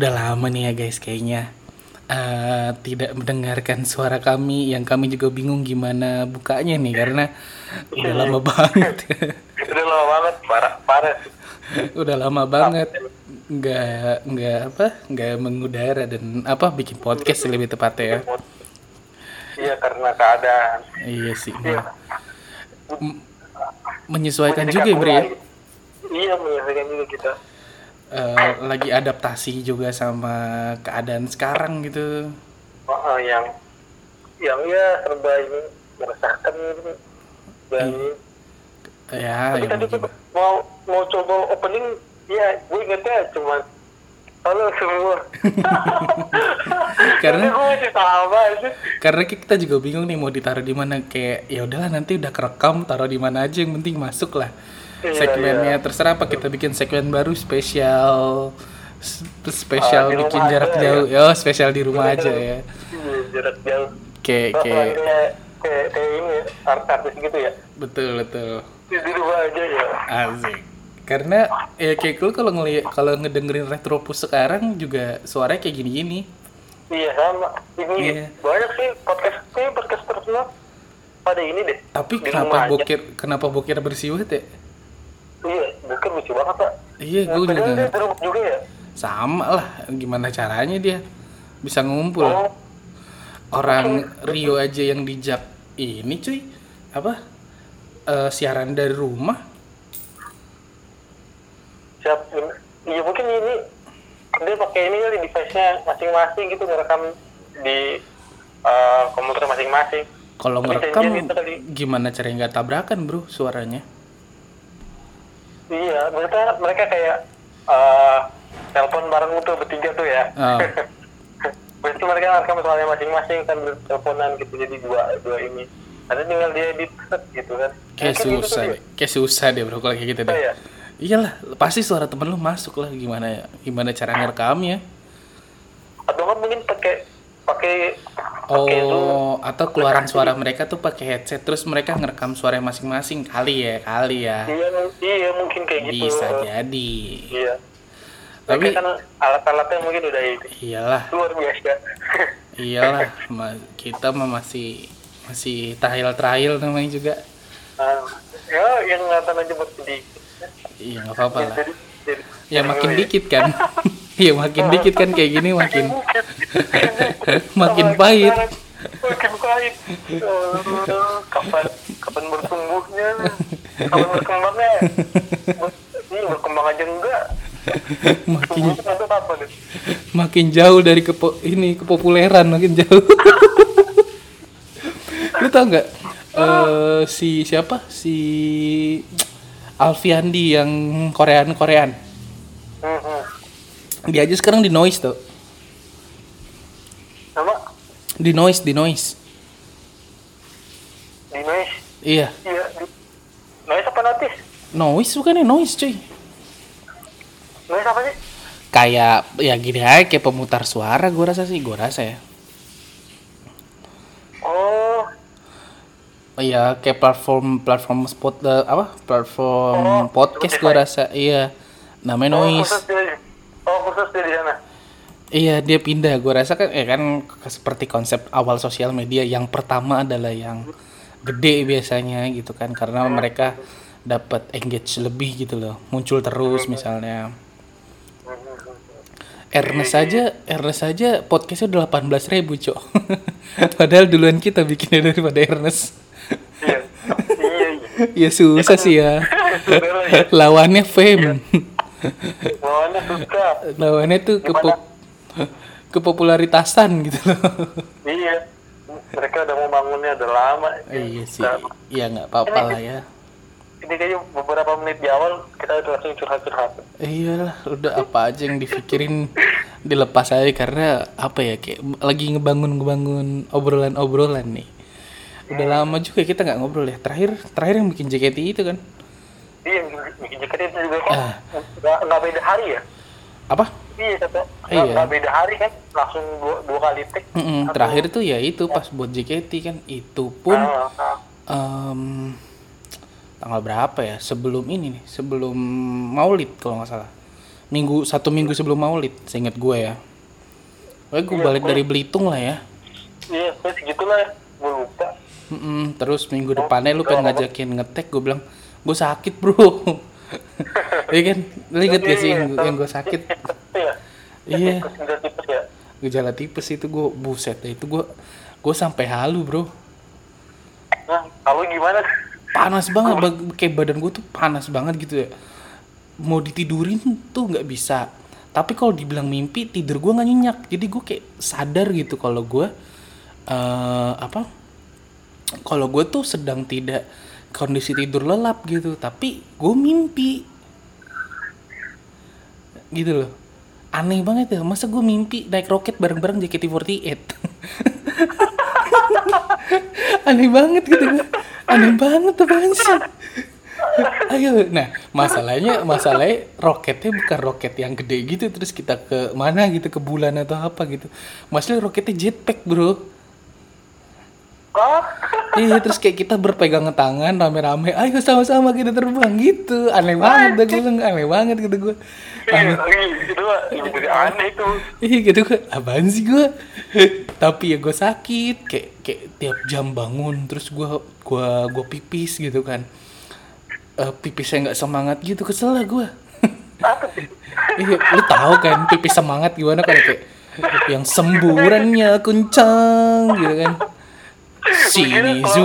udah lama nih ya guys kayaknya eh, tidak mendengarkan suara kami yang kami juga bingung gimana bukanya nih karena udah lama banget Udah lama banget, parah, parah. udah lama banget nggak nggak apa nggak mengudara dan apa bikin podcast lebih tepatnya ya Iya, karena keadaan. iya sih Iya. M- menyesuaikan juga ya Bri ya Iya, menyesuaikan juga kita. Eh, lagi adaptasi juga sama keadaan sekarang gitu. Oh, oh, yang yang ya serba ini meresahkan gitu. dan ya tapi yang tadi tuh gimana? mau mau coba opening ya gue ingetnya cuma halo semua. Karena- gue masih sama sih karena kita juga bingung nih mau ditaruh di mana. Kayak ya udahlah nanti udah kerekam taruh di mana aja yang penting masuk lah. Iya, segmennya. iya. terserah apa kita bikin segmen baru spesial spesial rumah bikin aja jarak ya. jauh. ya. Spesial di rumah aja ya. Iya, jarak jauh. Kayak Oh, kayak kayak ini artis gitu ya. Betul betul. Di rumah aja ya. Asik. Karena ya kayak lu kalau ngeliat kalau ngedengerin retropus sekarang juga suaranya kayak gini-gini. Iya sama. Ini Iya. banyak sih podcast ini podcast terkenal pada ini deh. Tapi Di kenapa rumah aja. bokir kenapa bokir bersih banget ya iya bukan lucu banget pak. Iya gue juga nggak- teruk juga ya? Sama lah gimana caranya dia bisa ngumpul. Oh. Orang Rio aja yang dijak ini cuy. Apa? Eh, siaran dari rumah. Siap iya mungkin ini dia pakai ini kali device-nya masing-masing gitu ngerekam di eh, komputer masing-masing. Kalau ngerekam gitu gimana caranya nggak tabrakan bro suaranya iya mereka mereka kayak eh, telepon bareng tuh bertiga tuh ya Oh. Berarti mereka rekam soalnya masing-masing kan teleponan gitu jadi dua dua ini. Ada tinggal dia edit gitu kan. kayak gitu susah deh kayak susah deh bro kalau kayak gitu deh Iya. iyalah pasti suara temen lu masuk lah gimana ya gimana cara ngerekamnya Atau kan mungkin pakai pakai. Oh, atau keluaran suara mereka tuh pakai headset terus mereka ngerekam suara masing-masing kali ya, kali ya. Iya, iya mungkin kayak gitu. Bisa jadi. Iya. Tapi kan alat-alatnya mungkin udah itu iyalah, luar biasa. iyalah kita mah masih masih tahil-tahil namanya juga. Ah, ya yang ngeliatan aja sedikit. Iya nggak apa-apa lah. Jadi, jadi, Ya makin dikit kan. Iya makin dikit kan kayak gini makin makin pahit. Makin pahit. Kapan kapan bertumbuhnya? Kapan berkembangnya? Ber- Ini berkembang aja enggak. Makin apa nih? makin jauh dari kepo ini kepopuleran makin jauh. Lu tau nggak eh si siapa si Alfiandi yang Korean Korean. Dia aja sekarang di noise tuh Nama di noise di noise di noise. iya Iya. Noise apa notis? noise bukan ya noise cuy Noise apa sih? kayak ya gini aja kayak pemutar suara gue rasa sih gue rasa ya Oh, Oh iya kayak platform platform spot eh, apa platform Oh, podcast gue rasa iya namanya oh noise dia. Oh khusus dia di sana. Iya dia pindah. Gue rasa kan, eh kan seperti konsep awal sosial media yang pertama adalah yang gede biasanya gitu kan, karena mereka dapat engage lebih gitu loh, muncul terus misalnya. Ernest aja, Ernest aja podcastnya udah 18 ribu cok. Padahal duluan kita bikinnya daripada Ernest. Iya. iya, iya. ya susah sih ya. Ya. Lawannya fame. Bawaannya suka. Lawannya tuh kepo kepopularitasan gitu loh. Iya. Mereka udah mau bangunnya udah lama. iya sih. Udah- Ya nggak apa-apa lah ya. Ini kayaknya beberapa menit di awal kita udah langsung curhat-curhat. Iyalah, udah apa aja yang dipikirin dilepas aja karena apa ya kayak lagi ngebangun ngebangun obrolan obrolan nih. Udah lama juga kita nggak ngobrol ya. Terakhir terakhir yang bikin JKT itu kan Iya, bikin jaket itu juga kok Ah. nggak nggak beda hari ya? apa? Iya, kata. Iya. Nggak beda hari kan, langsung dua, dua kali tik. Mm-mm, terakhir tuh ya itu pas buat JKT kan itu pun Ah, ah. em, tanggal berapa ya sebelum ini nih sebelum Maulid kalau nggak salah minggu satu minggu sebelum maulid seingat gue ya Pokoknya gue Iya, balik dari Belitung lah ya iya terus segitulah ya gue lupa Mm-mm, terus minggu depannya lu pengen ngajakin ngetek gue bilang gue sakit bro. Iya kan? Lu inget gak sih yang, yang gue sakit? Iya. Iya. tipes gejala tipes ya. Gejala tipes itu gue buset itu gue gue sampai halu bro. Kalau gimana? Panas banget. Kayak badan gue tuh panas banget gitu ya. Mau ditidurin tuh nggak bisa. Tapi kalau dibilang mimpi tidur gue nggak nyenyak. Jadi gue kayak sadar gitu kalau gue eh apa? Kalau gue tuh sedang tidak kondisi tidur lelap gitu tapi gue mimpi. Gitu loh. Aneh banget ya masa gue mimpi naik roket bareng-bareng JKT48 aneh banget gitu. Aneh banget apaan sih ayo nah masalahnya masalahnya roketnya bukan roket yang gede gitu terus kita ke mana gitu ke bulan atau apa gitu. Masalah roketnya jetpack bro ah iya terus kayak kita berpegangan tangan rame-rame. Ayo sama-sama kita terbang. Gitu. Aneh banget. Dah gue aneh banget gitu gue iya itu mah jadi aneh itu. Iya gitu gue, apaan sih gue? Tapi ya gue sakit, kayak kayak tiap jam bangun, terus gue gua gua pipis gitu kan. Eh pipisnya nggak semangat gitu, kesel lah gue. Iya, lu tahu kan pipis semangat gimana kan kayak yang semburannya kencang gitu kan. Sini zu.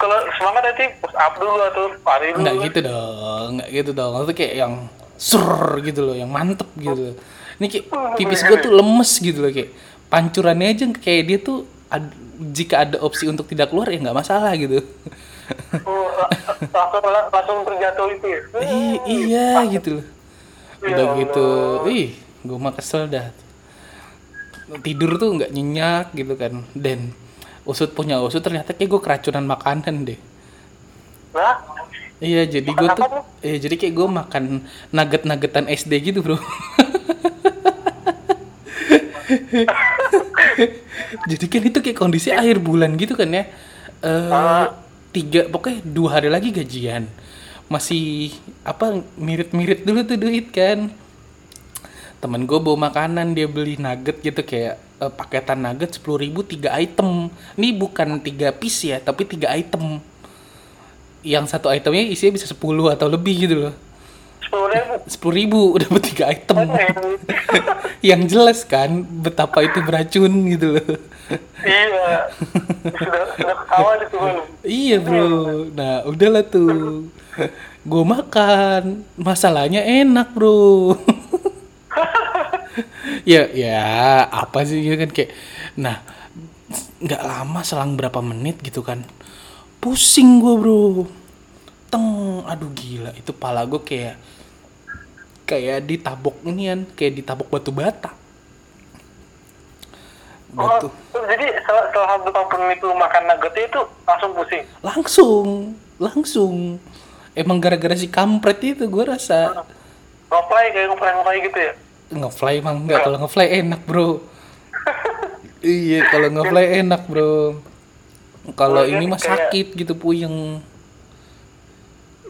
kalau semangat nanti push up dulu atau lari dulu Enggak gitu dong, enggak gitu dong. Itu kayak yang sur gitu loh, yang mantep gitu loh. Ini kayak pipis gue tuh lemes gitu loh kayak pancurannya aja kayak dia tuh ad- jika ada opsi untuk tidak keluar ya nggak masalah gitu. Oh, langsung langsung terjatuh itu ya I- iya gitu loh. Udah Ya gitu, ih, gue mah kesel dah. Tidur tuh nggak nyenyak gitu kan. Dan usut punya usut ternyata kayak gue keracunan makanan deh. nah Iya, jadi gue tuh, iya jadi kayak gue makan nugget-nuggetan SD gitu bro. jadi kan itu kayak kondisi akhir bulan gitu kan ya. Eh tiga, pokoknya dua hari lagi gajian. Masih apa mirip-mirip dulu tuh duit kan. Temen gue bawa makanan dia beli nugget gitu kayak eh, paketan nugget sepuluh ribu tiga item. Ini bukan tiga piece ya, tapi tiga item. Yang satu itemnya isinya bisa 10 atau lebih gitu loh. Sepuluh ribu? Sepuluh dapat tiga item. Yang jelas kan betapa itu beracun gitu loh. Iya. Sudah sudah ketawa itu iya bro. Nah udahlah tuh. Gue makan. Masalahnya enak bro ya ya apa sih gitu kan kayak nah nggak lama selang berapa menit gitu kan pusing gue bro. Teng aduh gila itu pala gue kayak kayak ditabok ini kan kayak ditabok batu bata. Batu. Oh, jadi setelah, setelah beberapa menit lu makan nuggetnya itu langsung pusing? Langsung langsung. Emang gara-gara si kampret itu gue rasa. Ngefly kayak ngefly gitu ya ngefly emang enggak kalau ngefly enak bro. Iya kalau ngefly enak bro. Kalau Oh, iya, ini mah kayak- sakit gitu puyeng.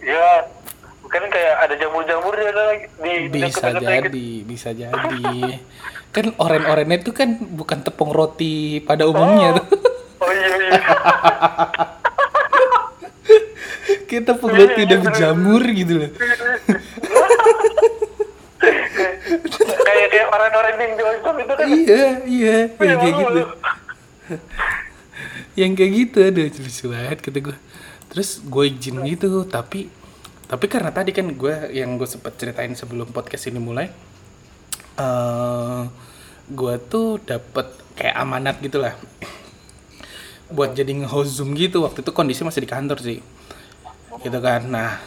Ya kan kayak ada jamur-jamur ya lagi di bisa deket-deketnya gitu. jadi bisa jadi. Kan oren-orennya itu kan bukan tepung roti pada umumnya tuh. Oh iya iya. Kita tepung roti udah berjamur gitu loh kayak kayak orang-orang di Johnson itu kan. Iya iya yang kayak Iya, gitu. iya. yang kayak gitu aduh lucu banget kata gue terus gue izin gitu tapi tapi karena tadi kan gue yang gue sempet ceritain sebelum podcast ini mulai eh gue tuh dapet kayak amanat gitu lah. Buat jadi nge-host zoom gitu waktu itu kondisi masih di kantor sih. Gitu kan nah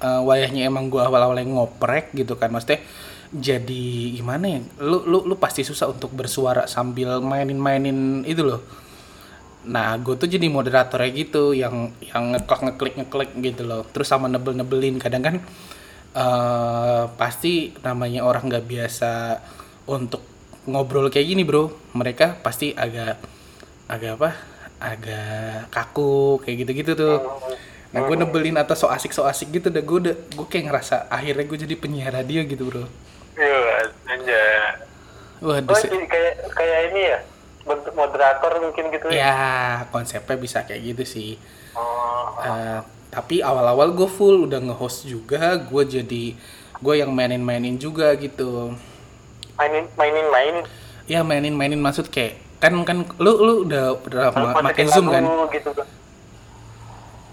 eh, wayahnya emang gue awal-awalnya ngoprek gitu kan maksudnya jadi gimana ya? Lu lu lu pasti susah untuk bersuara sambil mainin-mainin itu loh. Nah gue tuh jadi moderatornya gitu yang yang ngeklik ngeklik ngeklik gitu loh. Terus sama nebel nebelin kadang kan eh pasti namanya orang nggak biasa untuk ngobrol kayak gini bro. Mereka pasti agak agak apa? Agak kaku kayak gitu gitu tuh. Nah gue nebelin atau so asik so asik gitu dah gue gue kayak ngerasa akhirnya gue jadi penyiar radio gitu bro Iya, waduh Oh, jadi kayak kayak ini ya, bentuk moderator mungkin gitu ya. ya konsepnya bisa kayak gitu sih. Oh, Eh, tapi awal-awal gue full udah nge-host juga. Gue jadi gue yang mainin-mainin juga gitu. Mainin mainin main. ya mainin-mainin maksud kayak kan kan lu lu udah pernah ma- pakai zoom kan? Gitu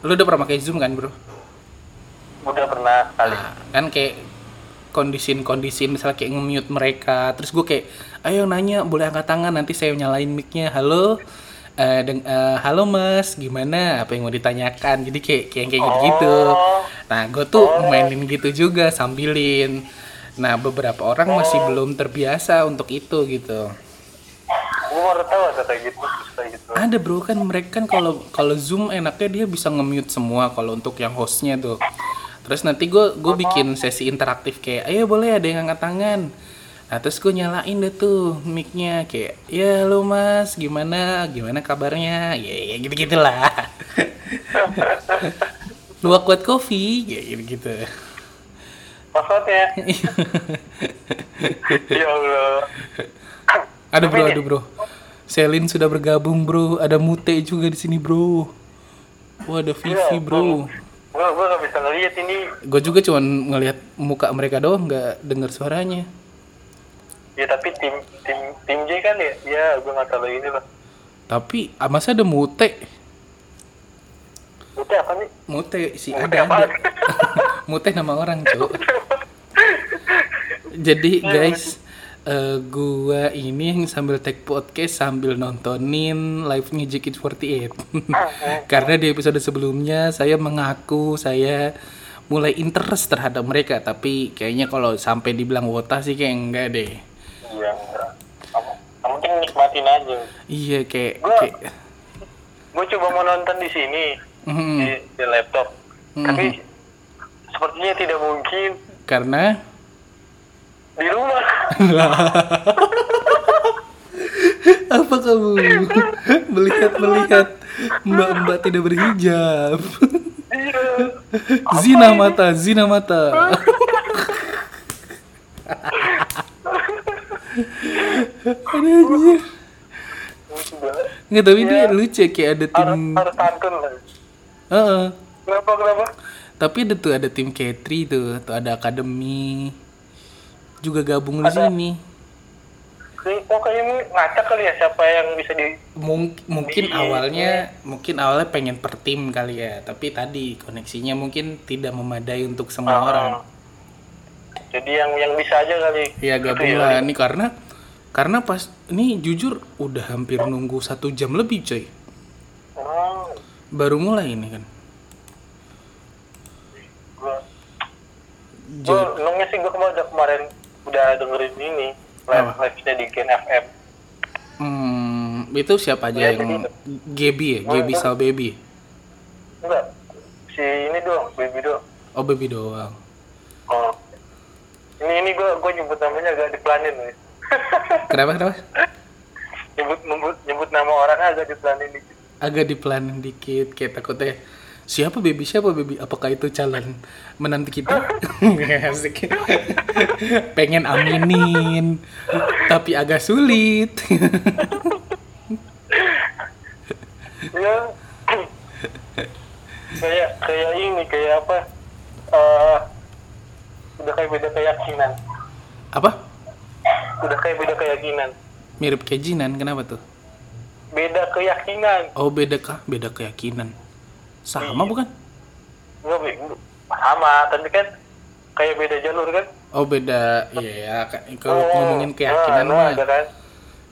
lu udah pernah pakai zoom kan bro? Udah pernah kali. Nah, kan kayak kondisiin-kondisiin misalnya kayak nge-mute mereka. Terus gue kayak ayo nanya boleh angkat tangan nanti saya nyalain mic-nya. Halo eh, deng- eh, halo mas gimana? Apa yang mau ditanyakan. Jadi kayak kayak kayak gitu gitu Oh. nah gue tuh mainin gitu juga sambilin. Nah beberapa orang masih belum terbiasa untuk itu gitu. Gue baru tahu ada kayak gitu, kayak gitu. ada bro. Kan mereka kan kalau kalau zoom enaknya dia bisa nge-mute semua kalau untuk yang hostnya tuh terus nanti gue gue bikin sesi interaktif kayak ayo boleh ada yang angkat tangan. Nah terus gue nyalain deh tuh mic-nya kayak ya halo mas gimana? Gimana kabarnya? Ya ya gitu gitulah luak kuat kopi ya gitu gitu Maksudnya, ya Allah. ada bro ada bro. Selin sudah bergabung bro. Ada Mute juga di sini bro. Wah ada Vivi bro Gue gue gak bisa ngeliat ini. gue juga cuman ngelihat muka mereka doang nggak denger suaranya. Ya tapi tim tim tim J kan ya, ya gue nggak tahu ini lah. tapi ah, masa ada mute? Itu apa nih? mute si Mute ada ada. Mute nama orang cuk. Jadi guys eh, gua ini yang sambil take podcast sambil nontonin live nya JKT48 karena di episode sebelumnya saya mengaku saya mulai interest terhadap mereka tapi kayaknya kalau sampai dibilang wota sih kayak enggak deh Iya, enggak. Kamu, nikmatin aja. iya kayak Gua- kayak Gue coba mau nonton di sini Mhm. di, di laptop, Mhm. tapi sepertinya tidak mungkin karena di rumah. apa kamu melihat melihat mbak-mbak tidak berhijab Iya. zina mata zina mata ada anjir nggak tapi dia lucu kayak ada tim lah. Heeh. Kenapa kenapa? tapi ada tuh ada tim Katri tuh tuh ada akademi juga gabung di sini. Kayak- Oh kayaknya ngacak kali ya siapa yang bisa di Mung- mungkin awalnya mungkin awalnya pengen per tim kali ya tapi tadi koneksinya mungkin tidak memadai untuk semua orang. Jadi yang yang bisa aja kali. ya Gitu gabung lah. ini karena karena pas ini jujur udah hampir nunggu satu jam lebih coy. Oh, baru mulai ini kan. Gua nungnya sih gua kemarin udah dengerin ini live live nya di Gen FM. hmm, itu siapa aja Ya, yang Gaby ya Oh, Sal Baby Enggak. Si ini doang, baby doang. oh Baby doang Oh. Ini ini gua gua nyebut namanya agak diplanin nih. kenapa kenapa nyebut nyebut nyebut nama orang agak diplanin dikit. agak diplanin dikit kayak takutnya siapa baby siapa baby apakah itu calon menanti kita Asik. Pengen aminin tapi agak sulit Ya. kayak kayak ini kayak apa? Eh udah kayak beda keyakinan. apa Udah kayak beda keyakinan. mirip kayak Jinan kenapa tuh Beda keyakinan. oh beda kah beda keyakinan sama bukan Enggak, Bi. sama, tapi kan kayak beda jalur kan? Oh beda iya ya ka- kalau Oh, ngomongin keyakinan oh, mah ada kan?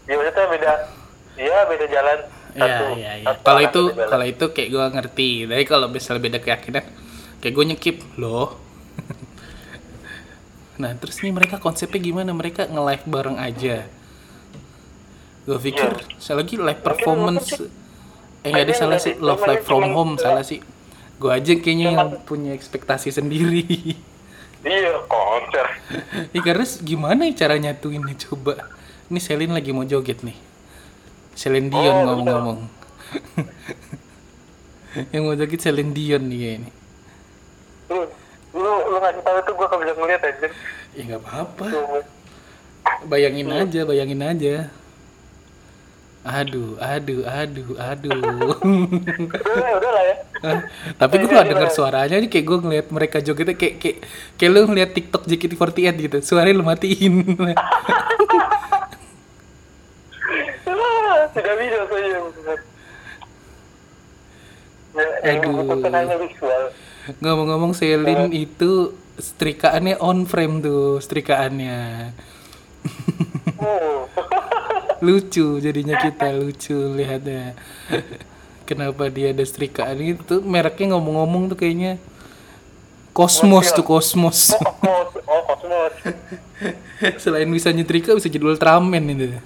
Ya maksudnya beda, iya beda jalan. Iya Satu, iya iya. Kalau itu kalau itu kayak gue ngerti. Tapi kalau misalnya beda keyakinan, kayak gue nyekip loh. nah terus nih mereka konsepnya gimana? Mereka nge-live bareng aja. Gue pikir Iya. saya lagi live performance. Eh nggak ada salah sih love live from home salah sih. Gue aja kayaknya yang punya ekspektasi sendiri. Iya, konser. ya karena s- gimana ya cara nyatuinnya coba. Ini Selin lagi mau joget nih. Selin Dion Oh, ngomong-ngomong. yang mau joget Celine Dion nih ini lu lu lu ngasih tahu itu gue bisa ngeliat aja ya nggak apa-apa bayangin aja bayangin aja aduh aduh aduh aduh udah udah lah ya tapi gue gak denger suaranya nih kayak gue ngeliat mereka jogetnya kayak kayak kayak lu ngeliat TikTok JKT48 gitu suaranya lu matiin tidak bisa saya. Ya, Aduh. visual. ngomong-ngomong Selin itu setrikaannya on frame tuh setrikaannya Oh. Lucu jadinya kita lucu lihatnya. Kenapa dia ada setrikaan itu mereknya ngomong-ngomong tuh kayaknya. Cosmos tuh Cosmos Kosmos, oh kosmos. selain bisa nyetrika bisa jadi Ultraman itu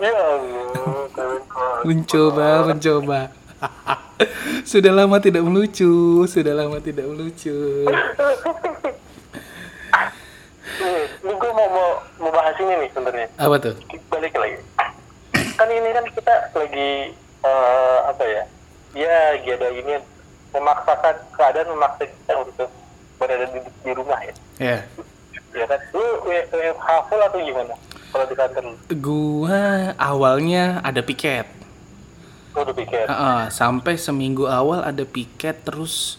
Ya Allah, mencoba mencoba. Sudah lama tidak melucu sudah lama tidak melucu. Nih, ini gue mau, mau mau bahas ini nih sebenarnya. apa tuh Balik lagi. Kan ini kan kita lagi eh, apa ya? Ya, lagi ada ini memaksakan keadaan memaksa kita untuk berada di, di rumah ya. ya Ya kan? Lu WFH full atau gimana? Kalau di kantor lu? gua awalnya ada piket Lu udah pikir? Heeh, sampai seminggu awal ada piket terus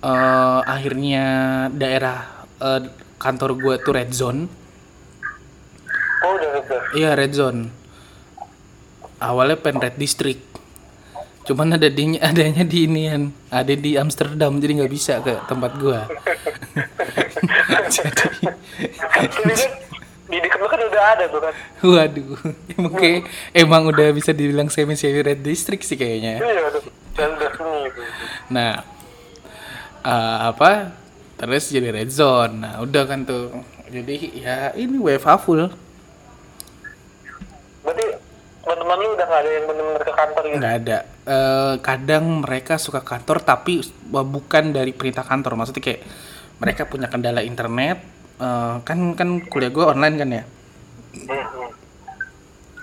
eh, akhirnya daerah eh, kantor gua tuh red zone Oh, udah iya red zone awalnya pen red district cuman ada di adanya di inian ada di Amsterdam jadi nggak bisa ke tempat gua jadi kan di dekat lu kan udah ada tuh kan. waduh emang kayak emang udah bisa dibilang semi semi red district sih kayaknya Iya. Nah, eh, apa? Terus jadi red zone. Nah, udah kan tuh. Jadi ya ini WFH full. Berarti teman-teman lu udah gak ada yang bener-bener ke kantor gitu? Nggak ada. Eh, kadang mereka suka kantor tapi bukan dari perintah kantor. Maksudnya kayak mereka punya kendala internet. Eh, kan kan kuliah gue online kan ya. Hmm, hmm.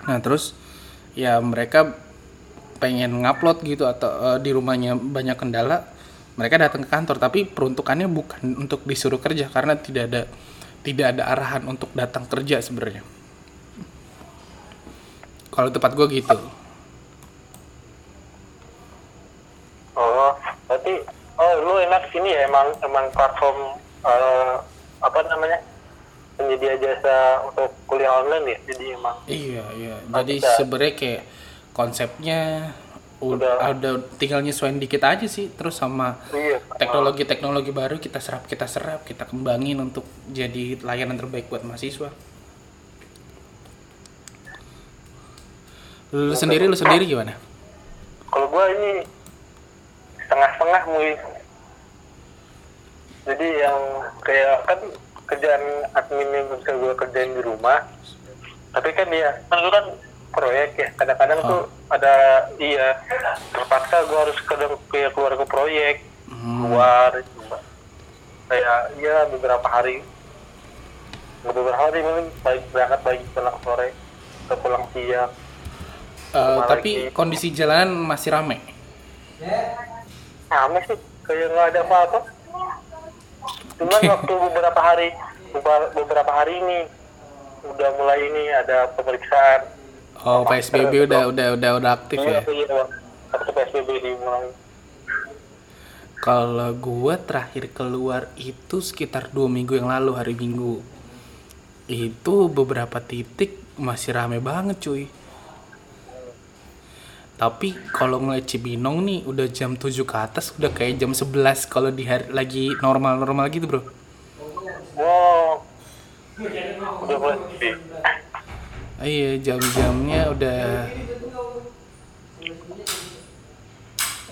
Nah terus ya mereka pengen ngupload gitu atau eh, di rumahnya banyak kendala, mereka datang ke kantor. Tapi peruntukannya bukan untuk disuruh kerja karena tidak ada tidak ada arahan untuk datang kerja sebenarnya. Kalau tempat gue gitu. Oh, berarti oh lu enak sini ya emang emang platform eh, apa namanya penyedia jasa untuk kuliah online ya jadi emang Iya iya. Jadi sebenarnya kayak konsepnya udah ada tinggal nyesuaiin dikit aja sih. Terus sama iya teknologi-teknologi baru kita serap kita serap kita kembangin untuk jadi layanan terbaik buat mahasiswa lu sendiri lu sendiri gimana? Kalau gua ini setengah-setengah mui jadi yang kayak kan kerjaan admin yang bisa gua kerjain di rumah tapi kan dia kan lu kan proyek ya. Kadang-kadang Oh. tuh ada iya terpaksa gua harus kadang kayak keluar ke proyek Hmm. keluar kayak iya beberapa hari. Beberapa hari mungkin baik berangkat pagi pulang sore atau pulang siang Rumah tapi lagi. kondisi jalanan masih rame Rame sih, kayak nggak ada apa-apa. Cuman waktu beberapa hari, beberapa, hari ini udah mulai ini ada pemeriksaan. oh psbb udah udah udah udah aktif Iya, ya iya, waktu PSBB dimulai. kalau gua terakhir keluar itu sekitar dua minggu yang lalu hari minggu itu beberapa titik masih rame banget cuy tapi kalau ngeliat Cibinong nih udah jam 7 ke atas udah kayak jam 11 kalau di hari lagi normal-normal gitu bro Wow, udah mulai. Ah, iya jam-jamnya udah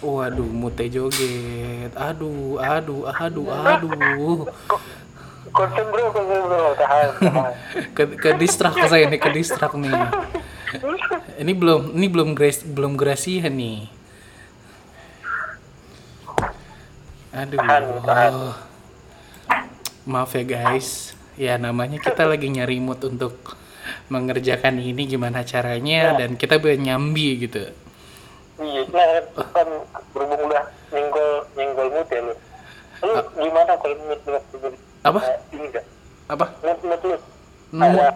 Waduh, mute joget. Aduh, aduh, aduh, aduh. Konsen bro, konsen bro, tahan, tahan. Ke, ke distrak saya nih, ke distrak nih. Ini belum, ini belum grace, belum grasian nih. Aduh. Tahan, tahan. Maaf ya guys. Ya namanya kita lagi nyari mood untuk mengerjakan ini gimana caranya dan kita nyambi gitu. Iya, nah kan berhubung nyenggol nyenggol mood ya lu lu gimana kalau mood lu waktu Apa? eh, ini enggak Apa? mood mood lu ada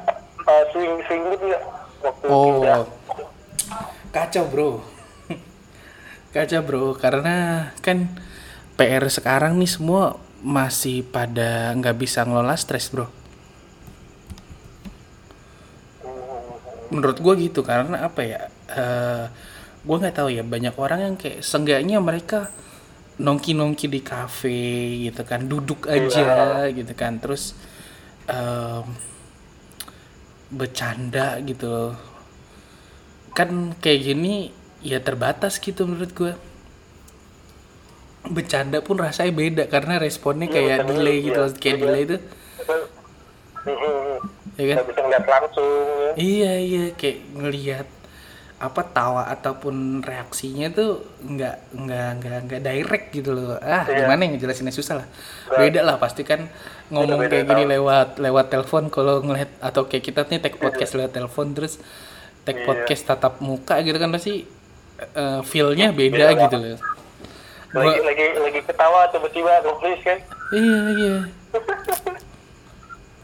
eh, swing swing mood enggak waktu Oh. pindah Kacau bro. Kacau bro, karena kan PR sekarang nih semua masih pada nggak bisa ngelola stres bro. Menurut gue gitu karena apa ya? eh gue nggak tahu ya banyak orang yang kayak seenggaknya mereka nongki-nongki di kafe gitu kan, duduk aja gitu kan, terus em, bercanda gitu loh. Kan kayak gini ya terbatas gitu menurut gue bercanda pun rasanya beda karena responnya Iya, kayak bercanda delay iya. gitu kayak delay itu ya kan? Bisa ngeliat langsung ya. iya iya kayak ngelihat apa tawa ataupun reaksinya tuh nggak nggak nggak nggak direct gitu loh ah Iya. gimana yang ngejelasinnya susah lah Nggak. beda lah pasti kan ngomong Beda-beda kayak gini tahu. lewat lewat telepon kalau ngeliat atau kayak kita nih tag podcast lewat telepon terus tag Iya. podcast tatap muka gitu kan pasti eh, feel-nya beda, Beda gitu loh lagi Gua- lagi lagi ketawa tiba-tiba kan iya iya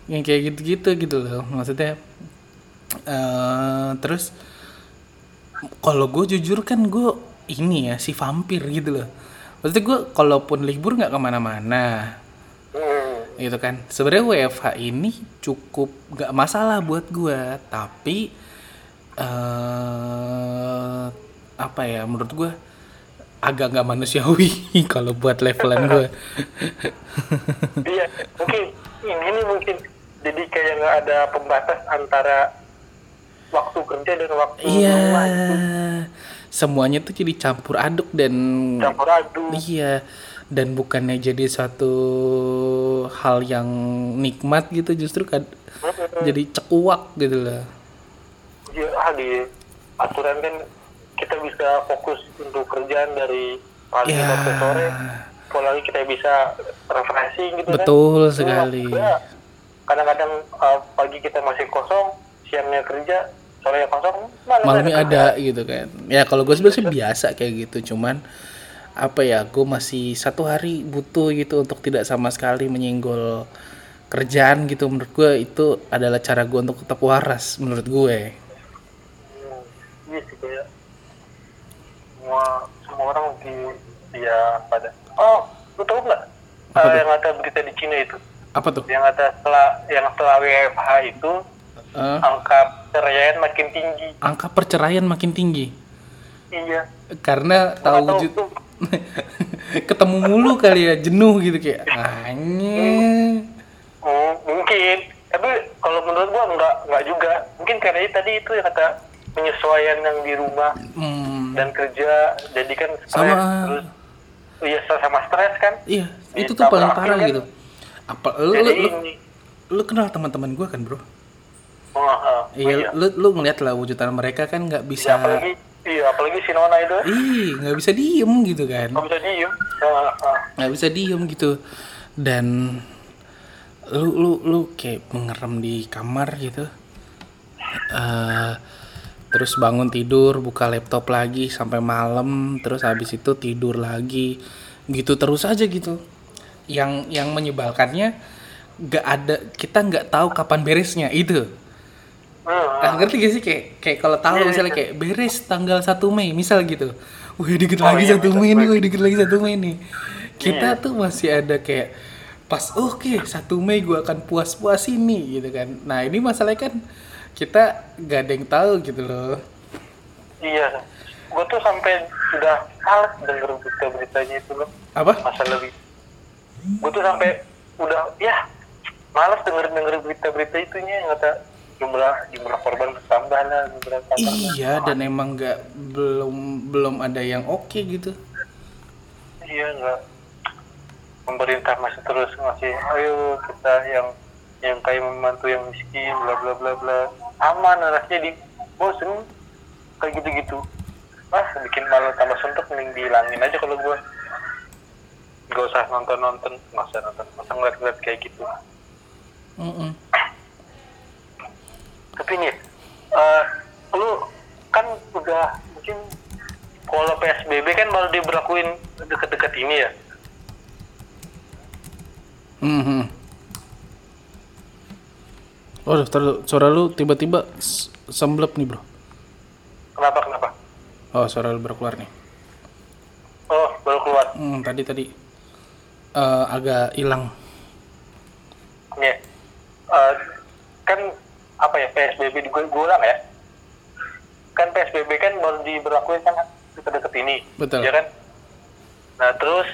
yang kayak gitu-gitu gitu loh maksudnya eh terus kalau gue jujur kan gue ini ya si vampir gitu loh. Maksudnya gue kalaupun libur nggak ke mana-mana. Hmm. gitu kan. Sebenarnya WFH ini cukup nggak masalah buat gue tapi eh apa ya menurut gue agak nggak manusiawi kalau buat levelan gue iya mungkin ini nih mungkin. Jadi kayak nggak ada pembatas antara waktu kerja dan waktu Iya, rumah itu. Semuanya tuh jadi campur aduk dan campur aduk. Iya. Dan bukannya jadi satu hal yang nikmat gitu justru kan jadi cekuak gitu loh. ya, ah di aturan kan kita bisa fokus untuk kerjaan dari pagi Ya. sampai sore. Apalagi kita bisa refreshing gitu Betul kan sekali. Ya, kadang-kadang uh, pagi kita masih kosong siangnya kerja sore kosong malam Malamnya ada gitu kan. Ya kalau gue sebenarnya sih biasa kayak gitu, cuman apa ya, gue masih satu hari butuh gitu untuk tidak sama sekali menyenggol kerjaan gitu. Menurut gue itu adalah cara gue untuk tetap waras menurut gue. Hmm, iya sih kayak semua semua orang di dia pada oh lu tahu nggak Apa uh, yang ada berita di Cina itu Apa tuh? yang ada setelah yang setelah WFH itu Eh, angka perceraian makin tinggi. Angka perceraian makin tinggi. Iya. Karena Gua tahu wujud ketemu mulu kali ya jenuh gitu kayak anjing. Hmm, mungkin. Tapi kalau menurut gua nggak nggak juga. Mungkin karena tadi itu yang kata penyesuaian yang di rumah hmm, dan kerja. Jadi kan stres Sama. terus. Iya sama stres kan? Iya itu tuh paling parah kan. gitu. Apa lu lu, lu, kenal teman-teman gue kan bro oh, ah, iya lu lu ngeliat lah wujudan mereka kan nggak Ya, bisa apalagi iya apalagi si Nona itu. Ih nggak bisa diem gitu kan. Nggak bisa diem. Nggak bisa diem gitu. Dan lu lu lu kayak mengerem di kamar gitu. Eh terus bangun tidur buka laptop lagi sampai malam terus habis itu tidur lagi. Gitu terus aja gitu. Yang yang menyebalkannya nggak ada kita nggak tahu kapan beresnya itu Nah, ngerti gak sih kayak kayak kalau tahu Iya, misalnya iya. kayak beres tanggal 1 Mei misal gitu. Wih dikit Oh, lagi iya, 1 betul, Mei nih, wih dikit lagi 1 Mei nih. Kita Iya. tuh masih ada kayak pas oke 1 Mei gua akan puas-puas ini gitu kan. Nah, ini masalahnya kan kita gak ada yang tahu gitu loh. iya gue tuh sampai udah males denger berita-beritanya itu loh Apa? masa lebih gue tuh sampai udah ya males denger denger berita-berita itunya kata jumlah jumlah korban bertambah lah jumlah tambah lah. Iya, dan emang nggak belum belum ada yang oke gitu. iya nggak pemerintah masih terus ngasih ayo kita yang yang kayak membantu yang miskin bla bla bla bla aman rasanya di bosen kayak gitu gitu ah bikin malu tambah suntuk mending dihilangin aja kalau gue nggak usah nonton nonton masa nonton masa ngeliat ngeliat kayak gitu Mm-mm. Tapi nih eh lu kan udah mungkin kalau PSBB kan baru diberlakuin deket-deket ini ya. Hmm. hmm. Oh, tar- suara lu tiba-tiba semblep nih, Bro. Kenapa kenapa? Oh, suara lu baru keluar nih. Oh baru keluar. Hmm, tadi tadi eh, agak hilang. Eh, kan apa ya PSBB di gue ulang ya. Kan PSBB kan baru diberlakuin kan deket-deket ini. Betul. Ya kan? Nah terus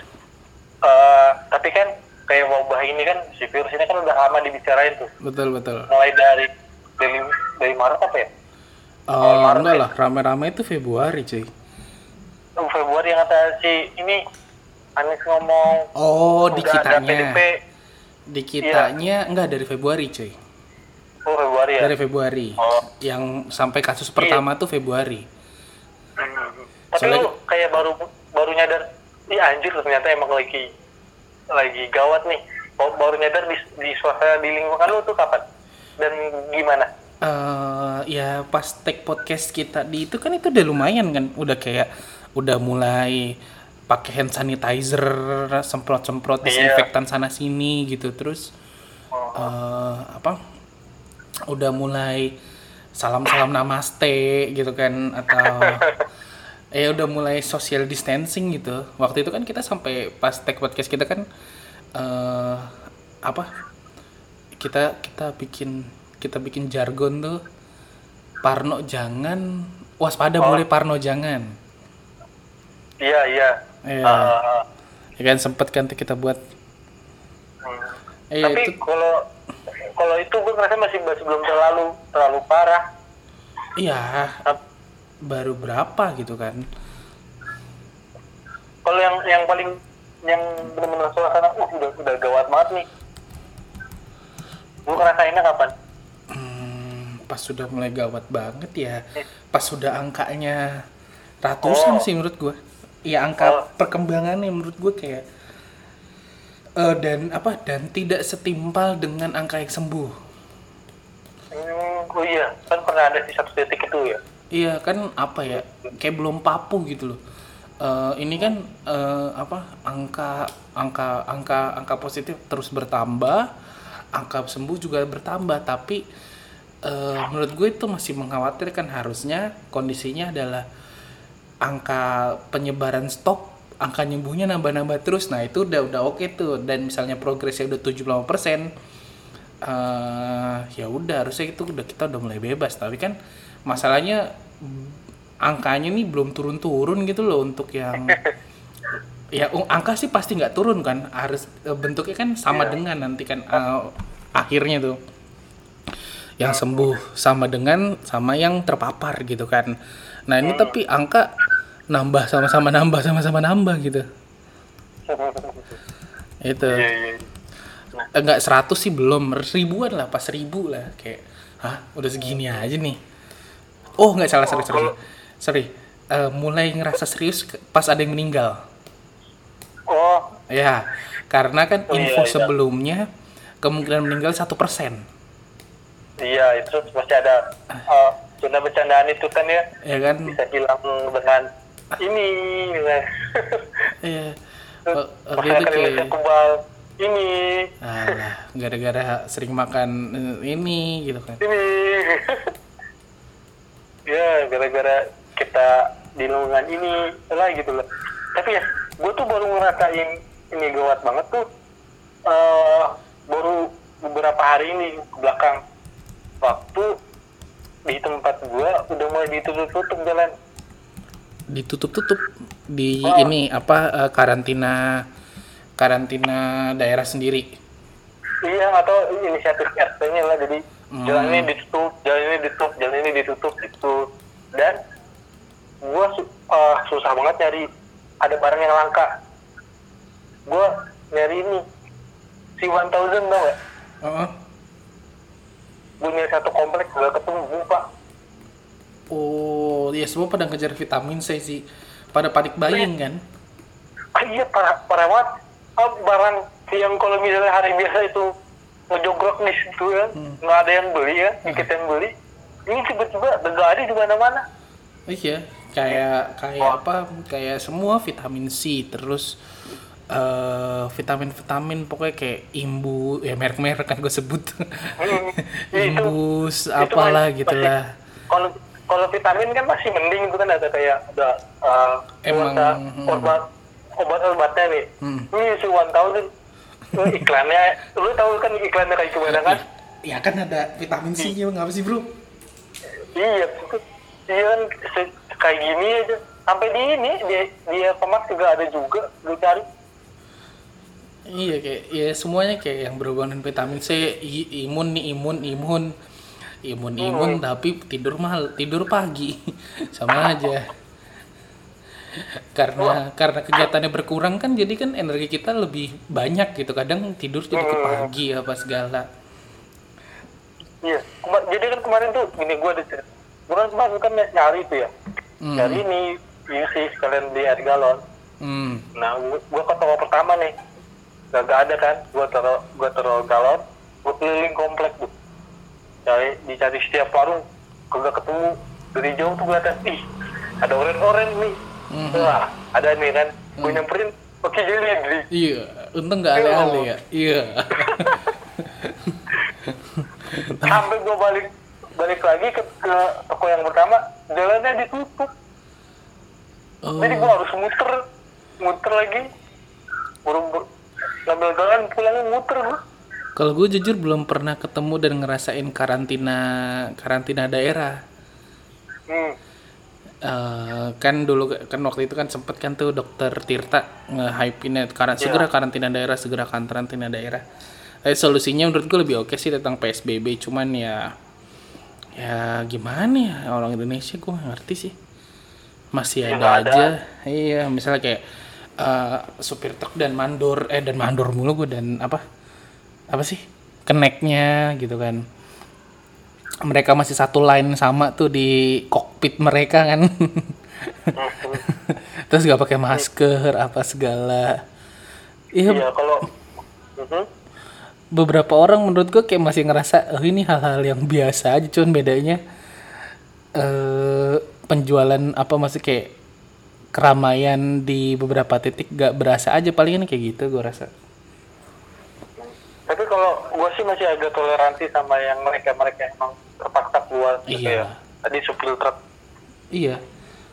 eh tapi kan kayak wabah ini kan si virus ini kan udah lama dibicarain tuh. Betul, betul. Mulai dari dari dari Maret apa ya? Oh, Maret enggak ya? lah, rame-rame itu Februari, cuy. Oh, Februari yang kata si ini Anies ngomong Oh, di kitanya. Di kitanya enggak dari Februari, cuy. Oh Februari ya. Dari Februari. Oh. Yang sampai kasus pertama tuh Februari. Hmm. Tapi Soalnya- lu kayak baru baru nyadar, ih anjir ternyata emang lagi lagi gawat nih. Baru, baru nyadar di, di suasana di lingkungan lu tuh kapan? Dan gimana? eh ya pas take podcast kita di itu kan itu udah lumayan kan udah kayak udah mulai pakai hand sanitizer semprot-semprot Iya. disinfektan sana sini gitu terus eh apa udah mulai salam-salam namaste gitu kan atau ya udah mulai social distancing gitu waktu itu kan kita sampai pas take podcast kita kan eh apa kita kita bikin kita bikin jargon tuh Parno jangan waspada Oh. boleh Parno jangan Iya iya. Iya. Ah. ya kan sempet kan kita buat Hmm. Iya, Tapi itu- kalau kalau itu gue ngerasa masih masih belum terlalu terlalu parah. iya baru berapa gitu kan Kalau yang yang paling yang benar-benar suasana, uh udah udah gawat banget nih. Gue ngerasainnya kapan? Hmm, pas sudah mulai gawat banget ya pas sudah angkanya ratusan Oh. sih menurut gue ya angka Oh. perkembangannya menurut gue kayak eh, dan apa dan tidak setimpal dengan angka yang sembuh Hmm, oh iya, kan pernah ada di satu titik itu ya. Iya kan apa ya kayak belum papu gitu loh. Eh, ini kan eh, apa angka angka angka angka positif terus bertambah, angka sembuh juga bertambah tapi eh, menurut gue itu masih mengkhawatirkan harusnya kondisinya adalah angka penyebaran stop angka nyembuhnya nambah-nambah terus nah itu udah udah oke tuh. Dan misalnya progresnya udah 75% eh ya udah harusnya itu udah kita udah mulai bebas. Tapi kan masalahnya angkanya nih belum turun-turun gitu loh untuk yang ya uh, angka sih pasti nggak turun kan. Harus eh, bentuknya kan sama Iya. dengan nanti kan eh, akhirnya tuh. Yang sembuh sama dengan sama yang terpapar gitu kan. Nah ini tapi angka nambah sama-sama nambah sama-sama nambah gitu. Itu. Iya iya. enggak 100 sih belum. Ribuan lah pas ribu lah kayak hah udah segini aja nih. Oh nggak salah sorry sorry sorry. Eh, mulai ngerasa serius pas ada yang meninggal. Oh, ya karena kan Oh, iya, info iya. sebelumnya kemungkinan meninggal satu persen. Iya itu pasti ada uh, bercandaan itu kan ya? Ya kan? Bisa hilang dengan ini dengan iya. Oh, waktu itu Indonesia kayak kebal ini. Alah gara-gara sering makan eh, ini gitu kan. Ini. Ya gara-gara kita di lingkungan ini lah gitu loh. Tapi ya gue tuh baru ngerasain ini gawat banget tuh. Eh baru beberapa hari ini ke belakang. Waktu di tempat gue udah mulai ditutup-tutup jalan ditutup-tutup di Oh. ini apa eh, karantina karantina daerah sendiri iya atau inisiatif RT-nya lah jadi Hmm. jalan ini ditutup jalan ini ditutup jalan ini ditutup gitu dan gue susah banget nyari ada barang yang langka gue nyari ini si 1000 tau gak Heeh. gue nyari satu kompleks gak ketemu pak Oh, ya semua pada ngejar vitamin C sih. Pada panik buying kan? ah, iya parah parah banget ah, barang yang kalau misalnya hari biasa itu ngejogrok di situ kan nggak ada yang beli ya. Dikit yang beli. Ini tiba-tiba nggak ada di mana-mana. Oh, iya, kayak kayak apa? Kayak semua vitamin C terus eh vitamin vitamin pokoknya kayak imbu ya merek merek kan gue sebut. Hmm, ya itu imbus itu apalah masih- gitulah. kalau kalau vitamin kan masih mending itu kan ada kayak ada uh, Emang, hmm. obat obat-obatnya nih. Hmm. ini si one thousand iklannya lu tahu kan iklannya kayak gimana kan? Ya kan ada vitamin C nya ngapa sih bro? Iya iya kan kayak gini aja. Sampai di ini dia dia pemak juga ada juga lu cari. Iya kayak ya semuanya kayak yang berhubungan dengan vitamin C, imun nih imun imun imun imun tapi tidur mahal tidur pagi. Sama aja. Karena karena kegiatannya berkurang kan jadi kan energi kita lebih banyak gitu. Kadang tidur jadi ke pagi apa segala. Iya jadi kan kemarin tuh gini gua ada cerita gua kan kemarin kan nyari tuh ya. Hmm. nyari ini isi sekalian beli air galon. Hmm. Nah, gua ke toko pertama nih. Gak, gak ada kan? Gua taruh gua taruh galon, gua keliling komplek tuh. Cari dicari setiap warung, kagak ketemu. Dari jauh tuh liat, ih, ada oren-oren nih. Mhm. Wah, ada nih kan. Gua nyamperin, oke jadi iya untung nggak ale-ale ya iya Sampai gua balik balik lagi ke, ke toko yang pertama, jalannya ditutup. oh Jadi gua harus muter, muter lagi. Buru-buru ngambil galon pulangnya muter gua. Kalau gue jujur belum pernah ketemu dan ngerasain karantina karantina daerah Hmm. Eh, kan dulu kan waktu itu kan sempet kan tuh dokter Tirta nge-hype-in karena Iya. segera karantina daerah segera karantina daerah. Eh, solusinya menurut gue lebih oke sih tentang PSBB cuman ya ya gimana ya orang Indonesia gue ngerti sih masih Ya, ada, ada. aja iya misalnya kayak eh, supir truk dan mandor eh dan mandor mulu gue dan apa apa sih keneknya gitu kan. Mereka masih satu line sama tuh di kokpit mereka kan. Terus gak pakai masker apa segala. Iya. Iya, kalau Mhm. beberapa orang menurut gue kayak masih ngerasa oh ini hal-hal yang biasa aja cuman bedanya eh penjualan apa masih kayak keramaian di beberapa titik gak berasa aja palingan kayak gitu gue rasa Tapi kalau gue sih masih agak toleransi sama yang mereka-mereka yang emang terpaksa keluar gitu Iya. ya. Tadi supir truk iya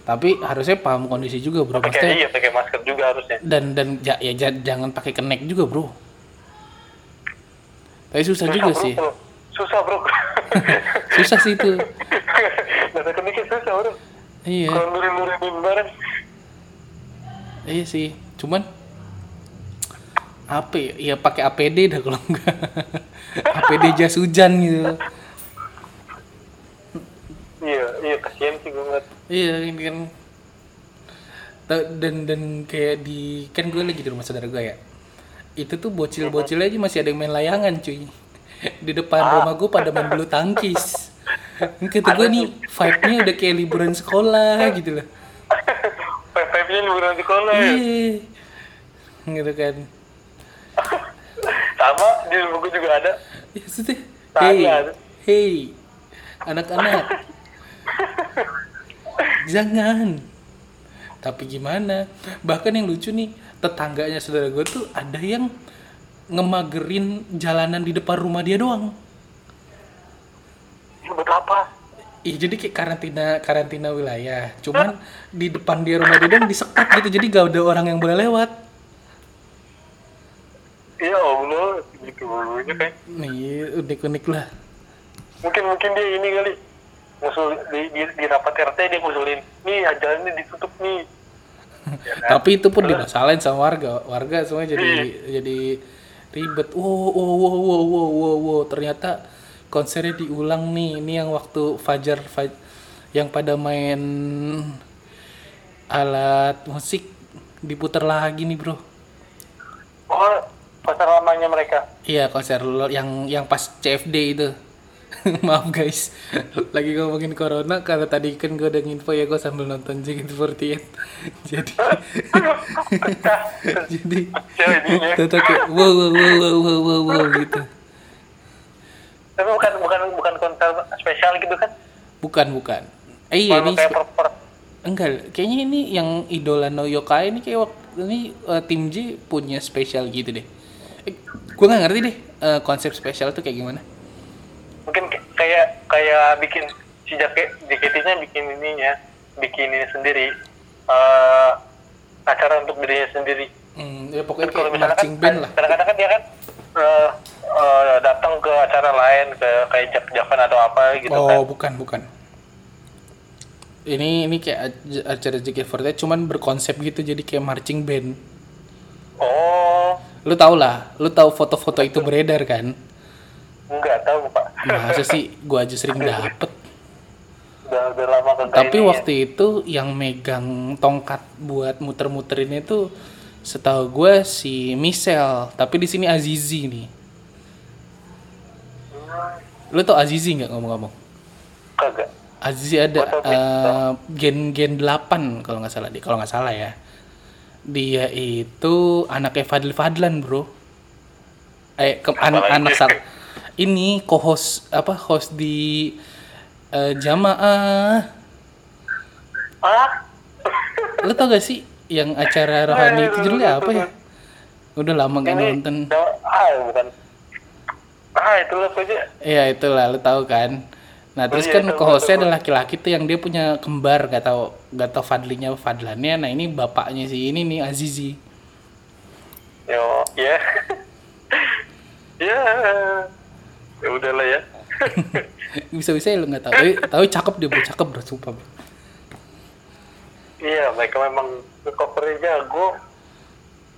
tapi harusnya paham kondisi juga bro pakai Maksudnya- iya pakai masker juga harusnya. dan dan ya ja- jangan pakai kenek juga bro tapi susah juga bro, sih bro. Susah bro. susah sih itu Data keniknya susah bro. iya Kalau nurin-nurin bareng. iya sih cuman apa ya, ya pakai APD dah kalau enggak. APD jas hujan gitu. Iya, iya kasihan sih gue ngeliat. iya ini kan. Ta- dan dan kayak di kan gue lagi di rumah saudara gue ya. Itu tuh bocil-bocil aja masih ada yang main layangan cuy. Di depan rumah gue pada main bulu tangkis. Kata gue nih vibe-nya udah kayak liburan sekolah gitu loh. PPP-nya liburan sekolah. Ya. iya. Gitu kan Sama di gue juga ada. ya sudah hey hey anak-anak. Jangan. Tapi gimana? Bahkan yang lucu nih tetangganya saudara gue tuh ada yang ngemagerin jalanan di depan rumah dia doang. Buat apa? Iya jadi kayak karantina karantina wilayah. Cuman di depan dia rumah dia disekat gitu jadi gak ada orang yang boleh lewat Iya Allah, gitu bulunya kayak. nih unik-unik lah Mungkin mungkin dia ini kali ngusul di, di, di rapat RT dia ngusulin nih jalannya ditutup nih. Ya kan? tapi itu pun dimasalahin sama warga warga semua jadi Iya. jadi ribet wow wow wow wow wow wow, wow. ternyata konsernya diulang nih ini yang waktu fajar Faj- yang pada main alat musik diputar lagi nih bro Pasar lamanya mereka. iya konser yang yang pas CFD itu. Maaf guys. Lagi ngomongin corona karena tadi kan gue udah nginfo ya gue sambil nonton JKT48 jadi jadi tetap kayak wow wow wow wow wow wow, gitu. Tapi bukan bukan bukan konser spesial gitu kan? bukan bukan. Eh iya ini enggak kayaknya ini yang idola no yokai ini kayak wak- ini eh, tim J punya spesial gitu deh. eh, gue nggak ngerti deh eh, konsep spesial tuh kayak gimana. Mungkin kayak kayak bikin si jaket JKT-nya bikin ininya bikin ini sendiri eh acara untuk dirinya sendiri. Hmm, ya pokoknya Kan kalau marching band lah. kadang-kadang kan dia kan eh, eh, datang ke acara lain ke kayak Jak Javan atau apa gitu kan. oh bukan bukan. Ini ini kayak acara JKT48 cuman berkonsep gitu jadi kayak marching band. Oh lu tau lah lu tahu foto-foto itu beredar kan? Nggak tahu pak. Masa sih gua aja sering dapet? Udah udah lama tapi ini ya. waktu itu yang megang tongkat buat muter-muterin itu setahu gue si Michelle tapi di sini Azizi nih. Lu tau Azizi nggak ngomong-ngomong? Kagak. Azizi ada Gua tau eh, gen gen 8 kalau nggak salah dia kalau nggak salah ya dia itu anaknya Fadil Fadlan bro. Eh ke, an- anak sal ini co-host apa host di eh, jamaah. Ah Lo tau gak sih yang acara rohani itu judulnya apa ya? Udah lama gak nonton. ah bukan? Ah itu lah aja Iya itulah lo tau kan. Nah terus iya, kan tahu, co-hostnya tahu. ada laki-laki tuh yang dia punya kembar gak tau gak tau Fadlinya Fadlannya. Nah ini bapaknya si ini nih Azizi. yo ya ya ya udahlah ya Bisa-bisa ya lo gak tau. Tapi, tapi cakep dia bro, cakep bro, sumpah bro. iya mereka memang covernya jago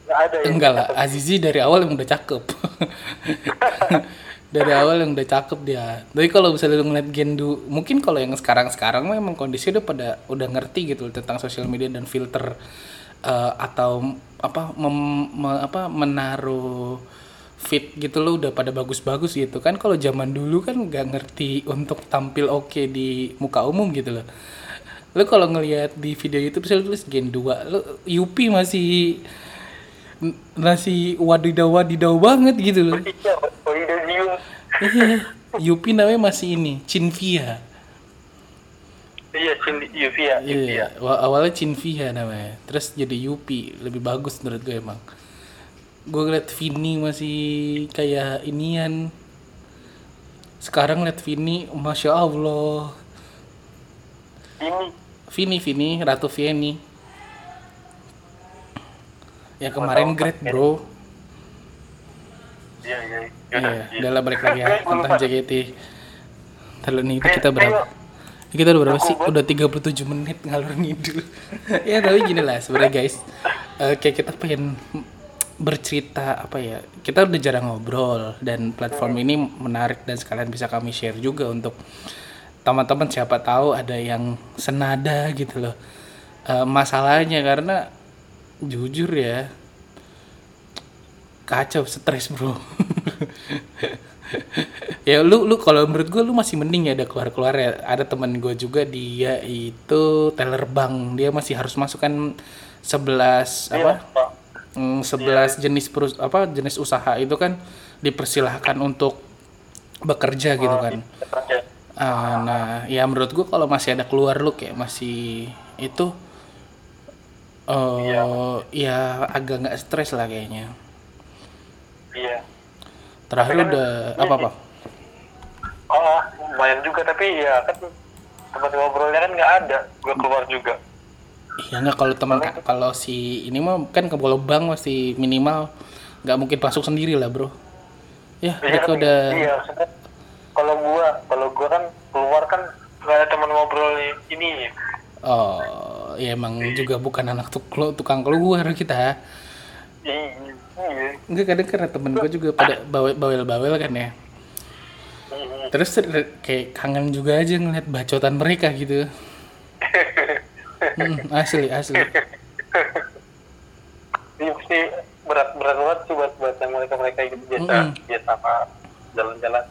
nggak ada yang Enggak lah, Azizi dari awal yang udah cakep. dari awal yang udah cakep dia. Tapi kalau misalnya lu ngeliat Gendu, mungkin kalau yang sekarang-sekarang mah emang kondisi udah pada udah ngerti gitu tentang sosial media dan filter eh, atau apa mem- me- apa menaruh fit gitu lo udah pada bagus-bagus gitu kan kalau zaman dulu kan nggak ngerti untuk tampil oke di muka umum gitu loh lo kalau ngelihat di video YouTube saya tulis gen 2 lo Yupi masih n- masih wadidaw wadidaw banget gitu loh. Iya Yupi namanya masih ini Cinvia. Iya Cindy Yuvia iya wa- awalnya Cinvia namanya. Terus jadi Yupi lebih bagus menurut gue emang. Gue ngeliat Vini masih kayak inian. Sekarang liat Vini masya Allah. Ini Vini Vini Ratu Vieni ya kemarin great bro. Iya iya iya. Udah lah balik lagi ya. Tentang JKT Terlalu nih itu kita berapa? kita udah berapa sih? Udah 37 menit ngalur ngidul. Ya tapi gini lah sebenarnya guys. Kayak kita pengen bercerita apa ya? Kita udah jarang ngobrol dan platform ini menarik dan sekalian bisa kami share juga untuk teman-teman. Siapa tahu ada yang senada gitu loh. Eh, masalahnya karena jujur ya kacau stres bro. Ya lu lu kalau menurut gue lu masih mending ya ada keluar keluar ya. Ada teman gue juga dia itu teller bank. Dia masih harus masukkan 11 iya apa? Mm, 11 jenis perus apa jenis usaha itu kan dipersilahkan untuk bekerja gitu kan. Kerja. Ah, nah ya menurut gue kalau masih ada keluar lu kayak masih itu eh ya agak nggak stres lah kayaknya. Iya. Terakhir udah apa apa oh lumayan juga tapi ya kan tempat ngobrolnya kan nggak ada gue keluar juga. Ya nggak kalau teman kalau si ini mah kan ke bank masih minimal nggak mungkin masuk sendiri lah bro. Ya Iya, mereka udah iya kalau gua kalau gua kan keluar kan nggak ada teman ngobrol ini. Oh ya emang juga bukan anak tuk- tukang keluar kita Enggak kadang karena temen gue juga pada bawel bawel bawel kan ya. Terus ter- kayak kangen juga aja ngeliat bacotan mereka gitu. Hmm, asli asli. Pasti berat berat banget sih buat buat yang mereka mereka gitu biasa Mm-mm. biasa apa jalan-jalan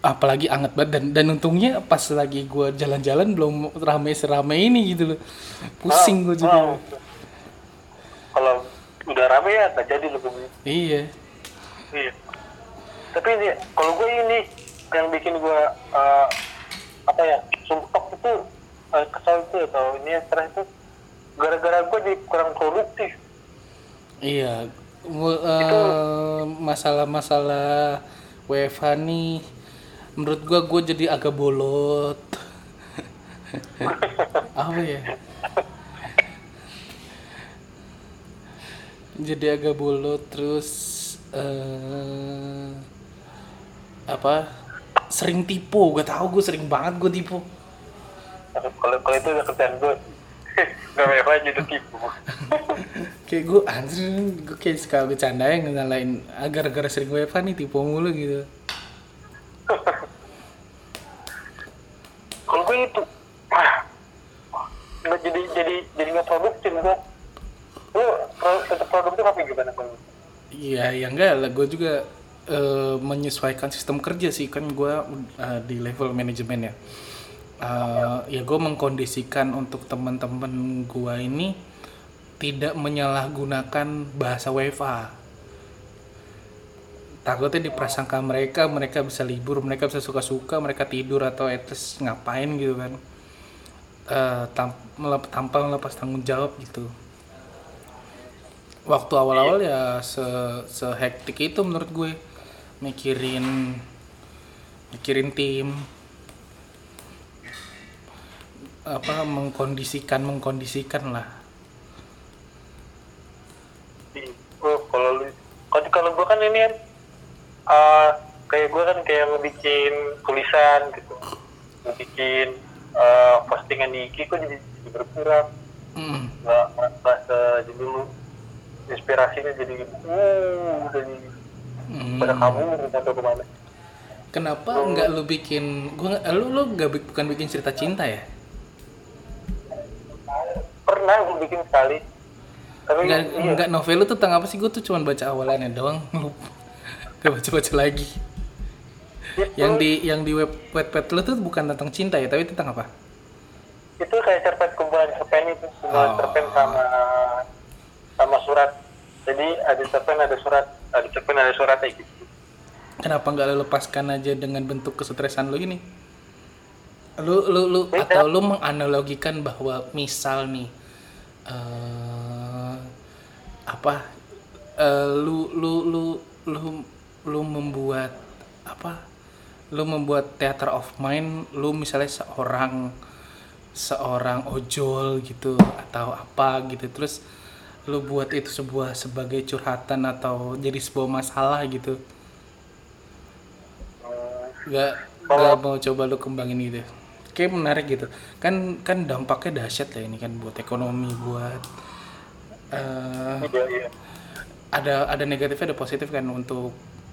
apalagi anget banget. Dan dan untungnya pas lagi gue jalan-jalan belum rame seramai ini gitu loh. Pusing gue juga. kalau udah rame ya nggak jadi lu iya. Iya. Tapi ini kalau gue ini yang bikin gue eh, apa ya sumpah itu eh, kesal itu atau ini stres itu gara-gara gue jadi kurang produktif. Iya, eh, masalah-masalah WFH nih, menurut gua gua jadi agak bolot. Apa ya? Jadi agak bolot terus eh apa? Sering tipu, gak tau gue sering banget gue tipu. kalau kalau itu udah kerjaan gue nggak apa jadi tipu Kayak gue anjir, gue kayak suka bercanda yang ngalahin agar gara sering WFH nih tipu mulu gitu. Kalau gue itu ah, nggak jadi jadi jadi nggak produktif gue lu tetap produktif apa gimana kalau Iya, ya enggak lah. Gue juga eh, menyesuaikan sistem kerja sih kan gue di level manajemen ya. Eh, ya gue mengkondisikan untuk teman-teman gue ini tidak menyalahgunakan bahasa WFA. Takutnya diprasangka mereka, mereka bisa libur, mereka bisa suka-suka, mereka tidur atau etes ngapain gitu kan. Eh, tam- tanpa melepas tanggung jawab gitu. Waktu awal-awal ya se sehektik itu menurut gue. Mikirin mikirin tim. Apa mengkondisikan mengkondisikan lah. Oh kalau lu kalau kalau gue kan ini ah, kayak gue kan kayak ngebikin tulisan gitu. Ngebikin ah, postingan di IG kok jadi, jadi berkurang. Mm. nggak nggak jadi dulu inspirasinya jadi uh jadi Mm. pada kabur atau ke mana. Kenapa nggak lu bikin gua lu lu nggak bukan bikin cerita cinta ya? Pernah gue bikin sekali. Tapi nggak iya. nggak novel lu tentang apa sih? Gue tuh cuma baca awalannya doang. Gak baca baca lagi itu, yang di yang di web webpad lu tuh bukan tentang cinta ya tapi tentang apa itu kayak cerpen kumpulan cerpen itu kumpulan Oh. cerpen sama sama surat jadi ada cerpen ada surat ada cerpen ada surat kayak gitu Kenapa nggak lu lepaskan aja dengan bentuk kesetresan lu ini? Lu lu lu Beda. atau lu menganalogikan bahwa misal nih eh apa eh, lu lu lu lu lu membuat apa? Lu membuat theater of mind, lu misalnya seorang seorang ojol gitu atau apa gitu terus lu buat itu sebuah sebagai curhatan atau jadi sebuah masalah gitu? Nggak nggak mau coba lu kembangin gitu? Kayak menarik gitu. Kan kan dampaknya dahsyat lah ini kan buat ekonomi buat iya. ada ada negatifnya ada positif kan untuk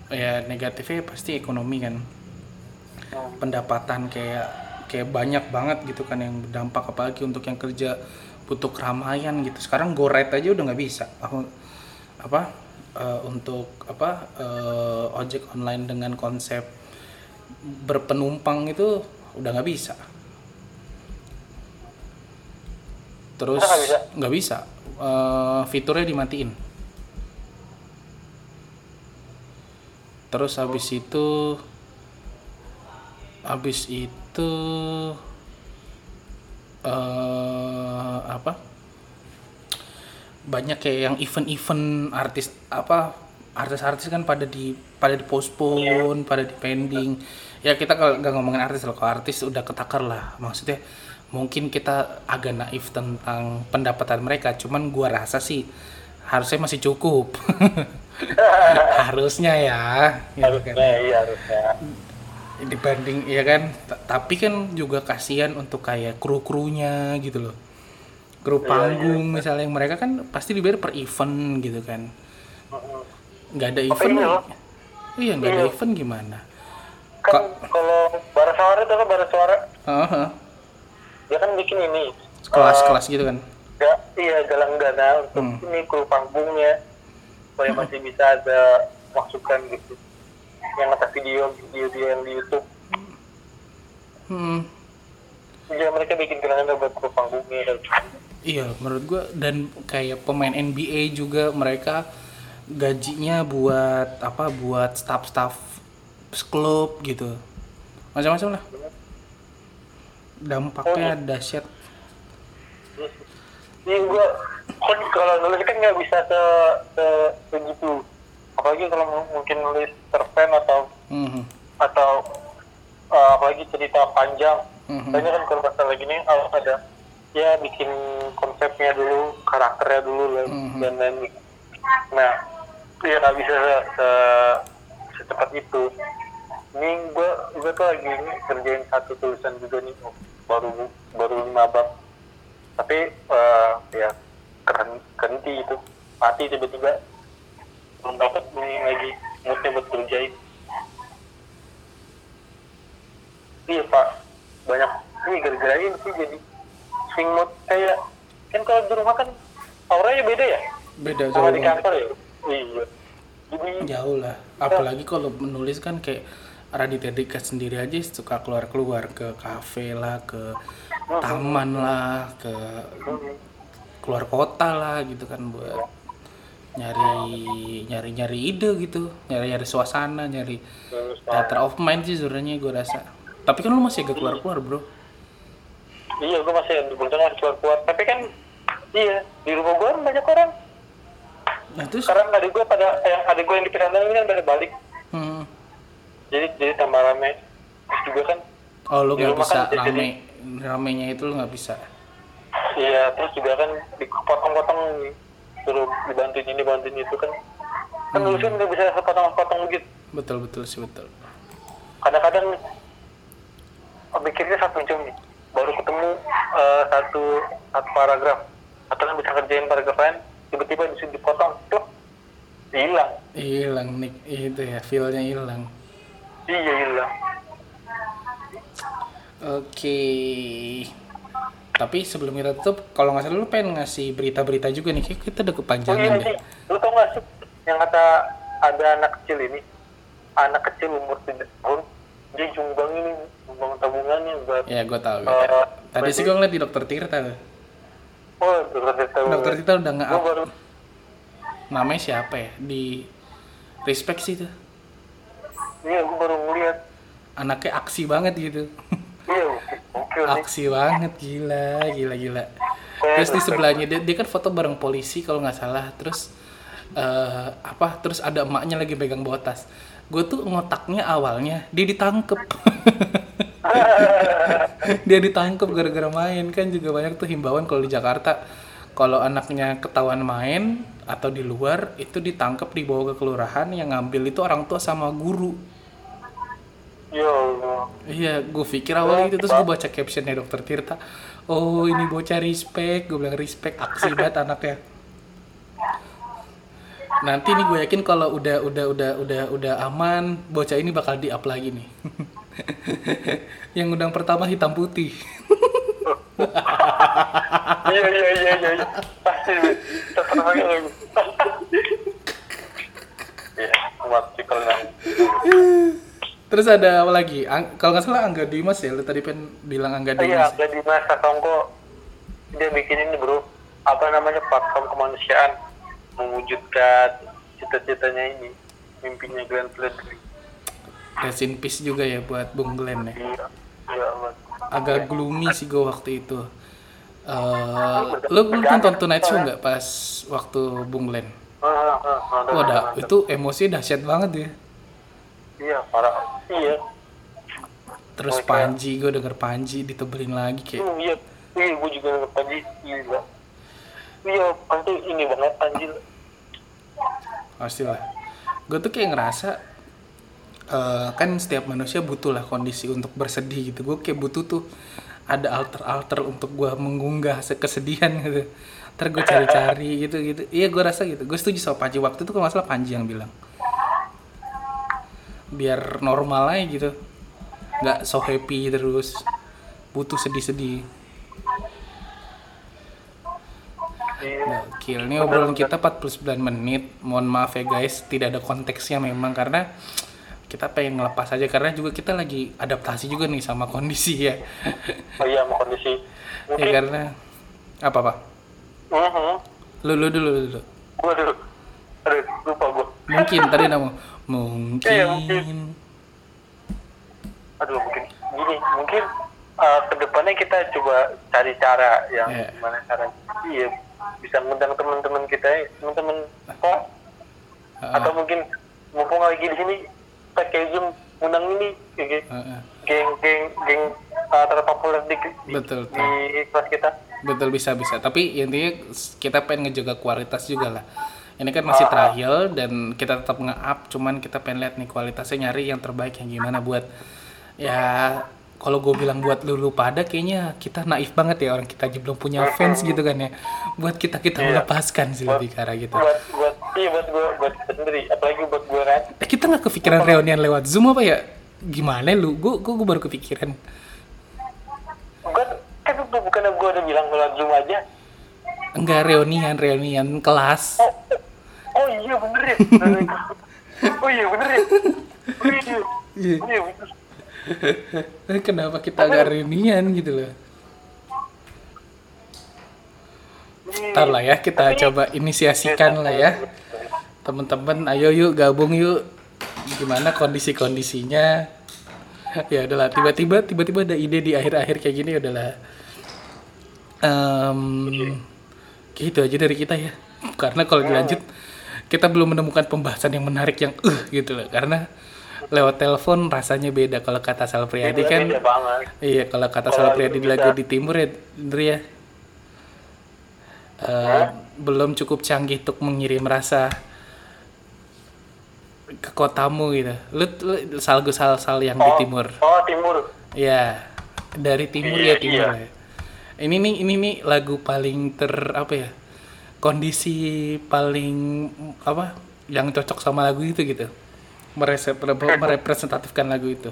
ya negatifnya pasti ekonomi kan. Pendapatan kayak kayak banyak banget gitu kan yang berdampak apalagi untuk yang kerja butuh keramaian gitu. Sekarang go ride aja udah nggak bisa. Aku apa eh, untuk apa eh, ojek online dengan konsep berpenumpang itu udah nggak bisa. Terus nggak bisa? nggak bisa. Eh, fiturnya dimatiin terus habis itu habis itu eh apa? Banyak kayak yang event-event artis apa artis-artis kan pada di pada di postpone pada di pending ya kita kalau nggak ngomongin artis loh kalau artis udah ketakar lah. Maksudnya mungkin kita agak naif tentang pendapatan mereka. Cuman gua rasa sih harusnya masih cukup harusnya ya. Gitu kan. harusnya iya harusnya. Dibanding ya kan? T- tapi kan juga kasihan untuk kayak kru krunya gitu loh. Kru Iya, panggung misalnya yang mereka kan pasti dibayar per event gitu kan. Nggak ada event loh. iya nggak ada Iya. event gimana? Kan kalau bara suara itu kan bara suara? Heeh. dia kan bikin ini kelas kelas gitu kan? ya iya galang dana untuk Hmm. ini kru panggungnya supaya masih bisa ada masukan gitu. Yang atas video video dia yang di YouTube. Hmm. ya mereka bikin galang dana buat kru panggungnya iya menurut gua dan kayak pemain NBA juga mereka gajinya buat apa buat staff-staff klub gitu. Macam-macam lah. Dampaknya Oh. dahsyat. Iya gua kan kalau nulis kan nggak bisa se, se begitu. Apalagi kalau mu- mungkin nulis cerpen atau Mhm. atau uh, apalagi cerita panjang. Mhm. Banyak kan kalau masalah gini harus ada ya bikin konsepnya dulu, karakternya dulu dan Mhm. dan lain. Nah, ya nggak bisa se, se- secepat itu. Ini gua gua tuh lagi kerjain satu tulisan juga nih baru baru lima bab tapi eh, ya keren kenti itu. Mati tiba-tiba. Belum dapat lagi moodnya buat kerjain. Iya pak. Banyak. Ini gara-gara ini sih jadi swing mood kayak kan kalau di rumah kan auranya beda ya? Beda sama jauh di kantor ya? Iya. Jadi jauh lah. apalagi kalau menulis kan kayak Raditya Dika sendiri aja suka keluar-keluar ke kafe lah ke taman lah ke hmm, keluar kota lah gitu kan buat nyari nyari nyari ide gitu. Nyari nyari suasana nyari theater of mind sih sebenarnya gue rasa. Tapi kan lu masih agak keluar keluar bro. Iya gue masih Bontang harus keluar keluar tapi kan iya di rumah gue kan banyak orang. Nah terus? Sekarang adik gue pada yang adik gue yang di Pirandan ini kan pada balik. Hmm, jadi jadi tambah rame. Terus juga kan oh lu nggak bisa kan jadi- rame ramenya itu lu nggak bisa iya terus juga kan dipotong-potong suruh dibantuin ini bantuin itu kan. Kan Hmm. nulisin nggak bisa sepotong-potong begitu. Betul betul sih betul. Kadang-kadang oh, mikirnya satu jam nih. Baru ketemu eh, satu satu paragraf. Atau kan bisa kerjain paragraf lain tiba-tiba disuruh dipotong tuh hilang. Hilang nih itu ya feelnya hilang. Iya hilang. Oke. Tapi sebelum kita tutup, kalau nggak salah lu pengen ngasih berita-berita juga nih. Kayak kita udah Oh iya kepanjangan deh. lu tau gak sih yang kata ada anak kecil ini, anak kecil umur 7 tahun, dia nyumbang ini, nyumbang tabungannya buat, Ya, gue tahu. gua Eh. Tadi sih gue ngeliat di dokter Tirta. tuh. oh dokter tahu. Dokter Tirta udah nge Gua baru, Namanya siapa ya? Di respect sih tuh. iya gue baru ngeliat, Anaknya aksi banget gitu. iya nih. aksi banget gila, gila, gila. Terus di sebelahnya dia, dia kan foto bareng polisi kalau nggak salah. Terus eh apa? Terus ada emaknya lagi pegang bawa tas. Gue tuh ngotaknya awalnya dia ditangkep. dia ditangkep gara-gara main kan juga banyak tuh himbauan kalau di Jakarta kalau anaknya ketahuan main atau di luar itu ditangkep dibawa ke kelurahan yang ngambil itu orang tua sama guru Ya Allah. Iya, gue pikir awalnya itu terus gue baca captionnya dokter Tirta. Oh ini bocah respect, gue bilang respect aksi banget anaknya. Nanti nih gue yakin kalau udah udah udah udah udah aman, bocah ini bakal di up lagi nih. Yang undang pertama hitam putih. Iya iya iya iya. iya. Pasti terkenal lagi. Iya, mati kalau yang Terus ada apa lagi? Ang- kalau nggak salah Angga Dimas ya, lu tadi pengen bilang Angga Iya, Dimas. ya? jadi Mas Songko dia bikin ini bro, apa namanya platform kemanusiaan mewujudkan cita-citanya ini, mimpinya Glenn Fredly. Rest in peace juga ya buat Bung Glenn ya. Iya, iya agak gloomy sih gue waktu itu. Eh, lu lu nonton Tonight Show nggak pas waktu Bung Glenn? Wah, dah, ada. itu emosi dahsyat banget ya. Iya, parah. Iya. Terus Oke. Panji, gue denger Panji ditebelin lagi kayak Hmm, iya, iya, gue juga nonton Panji, gila. Iya, Panji ini banget Panji. pastilah. Gue tuh kayak ngerasa eh, kan setiap manusia butuh lah kondisi untuk bersedih gitu. Gue kayak butuh tuh ada alter-alter untuk gue mengunggah se- kesedihan gitu. Ntar gue cari-cari gitu gitu. Iya gue rasa gitu. Gue setuju sama Panji waktu itu kalau nggak salah Panji yang bilang. Biar normal aja gitu. Nggak so happy terus. Butuh sedih-sedih. Iya. Gokil, ini obrolan kita 49 menit. Mohon maaf ya guys, tidak ada konteksnya memang karena kita pengen ngelepas aja karena juga kita lagi adaptasi juga nih sama kondisi ya. Oh iya, mau kondisi. ya Mungkin, karena apa pak? Mhm. Lu lu dulu lu dulu. Gua dulu. Aduh, lupa gua. Mungkin tadi nama Iya, mungkin. mungkin. Aduh, mungkin. Gini, mungkin, uh, ke depannya kita coba cari cara yang Iya. gimana cara iya bisa ngundang teman-teman kita ya, teman-teman kok Heeh, atau mungkin mumpung lagi di sini pakai zoom undang ini kayak gitu. heeh. geng geng geng uh, terpopuler di, di, Betul, di kelas kita betul bisa bisa tapi intinya kita pengen ngejaga kualitas juga lah ini kan masih trial dan kita tetap nge-up cuman kita pengen lihat nih kualitasnya nyari yang terbaik yang gimana buat ya kalau gue bilang buat lu, lu pada kayaknya kita naif banget ya orang kita aja belum punya fans gitu kan ya. Buat kita kita Iya. melepaskan sih lebih ke arah gitu. buat buat iya buat gue buat kita sendiri apalagi buat gue kan eh, kita nggak kepikiran reunian lewat zoom apa ya? Gimana lu? Gue gue baru kepikiran. Gue kan bukan gue udah bilang lewat zoom aja? Enggak reunian reunian kelas. Oh, oh iya bener ya. Oh iya bener ya. Oh iya Iya. oh iya bener. Eh, kenapa kita nggak reunian gitu loh? Iya. Ntar lah ya kita coba inisiasikan lah ya. Teman-teman ayo yuk gabung yuk. Gimana kondisi-kondisinya? Ya udahlah tiba-tiba tiba-tiba ada ide di akhir-akhir kayak gini ya udahlah. Em, gitu aja dari kita ya. Karena kalau dilanjut kita belum menemukan pembahasan yang menarik yang uh gitu loh karena lewat telepon rasanya beda kalau kata Sal Priadi kan Iya, kalau kata Sal Priadi itu di bisa- lagu di timur ya, Indri ya. Eh, belum cukup canggih untuk mengirim rasa ke kotamu gitu. Lu, lu sal sal sal yang di timur. oh timur Iya, dari timur Iya, ya timur iya. ya. Ini nih ini nih lagu paling ter apa ya? Kondisi paling apa yang cocok sama lagu itu gitu. Merese- merepresentatifkan lagu itu.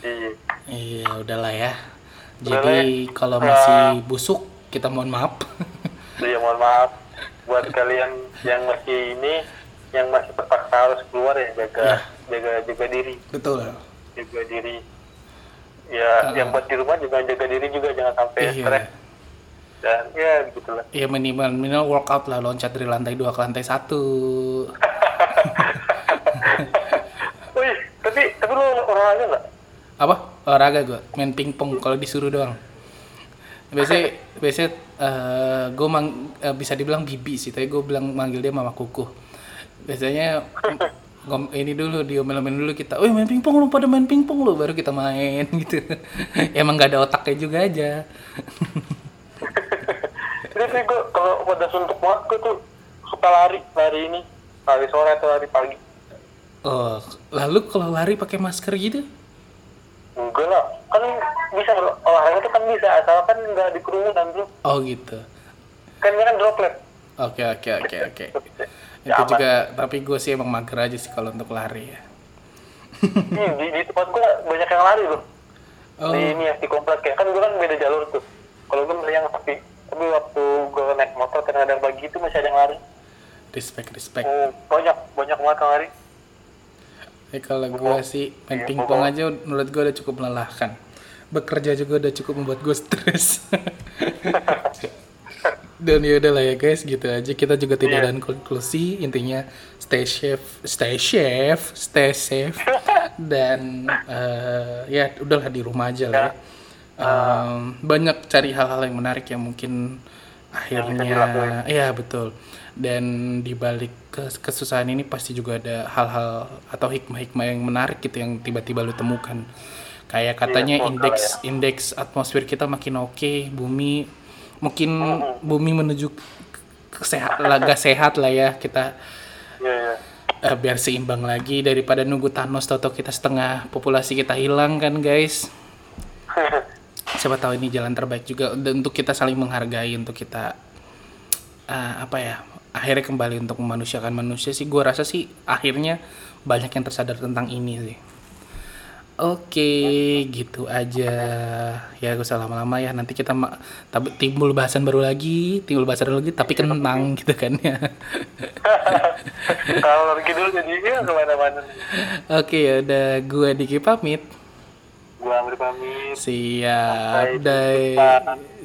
iya Iya, udahlah ya. Jadi kalau masih busuk, kita mohon maaf. Iya mohon maaf buat kalian yang masih ini yang masih terpaksa harus keluar ya jaga jaga jaga diri Betul. jaga diri ya yang buat di rumah juga jaga diri juga jangan sampai Iya. stres dan ya begitulah Ya minimal minimal workout lah loncat dari lantai dua ke lantai satu. Wih, tapi tapi lu olahraga nggak Apa? Olahraga gue, main pingpong kalau disuruh doang. Biasanya biasanya gue mang eh, bisa dibilang bibi sih, tapi gue bilang manggil dia mama kuku. Biasanya ngom- ini dulu diomel-omelin dulu kita, oh main pingpong lu pada main pingpong lu baru kita main gitu. Emang gak ada otaknya juga aja. Jadi sih gue kalau pada suntuk banget gue tuh suka lari lari ini lari sore atau lari pagi Oh, lalu kalau lari pakai masker gitu? enggak lah kan bisa olahraga tuh kan bisa asalkan nggak di kerumunan bro Oh gitu. kan ini kan droplet Oke oke oke oke. Ya, Itu aman. juga tapi gue sih emang mager aja sih kalau untuk lari ya. Ih, di, di tempat gue banyak yang lari loh Oh, di ini ya di komplek ya kan gue kan beda jalur tuh kalau gue milih yang sepi tapi waktu gue naik motor kadang-kadang pagi itu masih ada yang lari respect respect. oh, banyak banyak banget yang lari Eh kalau gue sih main Iya, pingpong aja menurut gue udah cukup melelahkan. Bekerja juga udah cukup membuat gue stres. Dan ya udah lah ya guys, gitu aja. Kita juga tidak Iya. ada konklusi. Intinya stay safe, stay safe, stay safe. Dan eh, ya udahlah di rumah aja lah. Ya. Em, banyak cari hal-hal yang menarik yang mungkin akhirnya, dilakuin. iya betul. Dan di balik ke kesusahan ini pasti juga ada hal-hal atau hikmah-hikmah yang menarik gitu yang tiba-tiba lu temukan. Kayak katanya semoga indeks lah indeks atmosfer kita makin oke, bumi mungkin bumi menuju kesehat laga sehat lah ya kita iya iya eh, biar seimbang lagi daripada nunggu Thanos toto kita setengah populasi kita hilang kan guys siapa tahu ini jalan terbaik juga untuk kita saling menghargai untuk kita eh, apa ya akhirnya kembali untuk memanusiakan manusia sih. Gua rasa sih akhirnya banyak yang tersadar tentang ini sih. Oke gitu aja. Ya gak usah lama-lama ya. Nanti kita ma- tab- timbul bahasan baru lagi timbul bahasan baru lagi tapi kentang gitu kan ya. Kalau dulu jadi ya ke mana-mana. Oke ya udah. Gua Diki pamit Gua Amri pamit. Siap. Bye.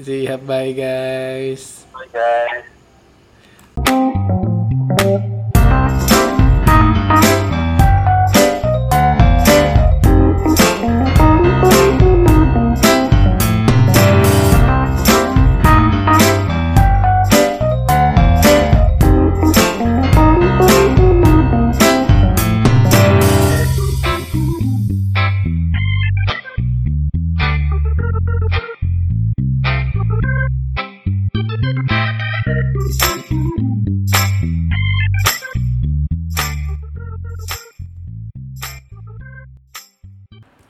Siap. Bye guys. Bye guys.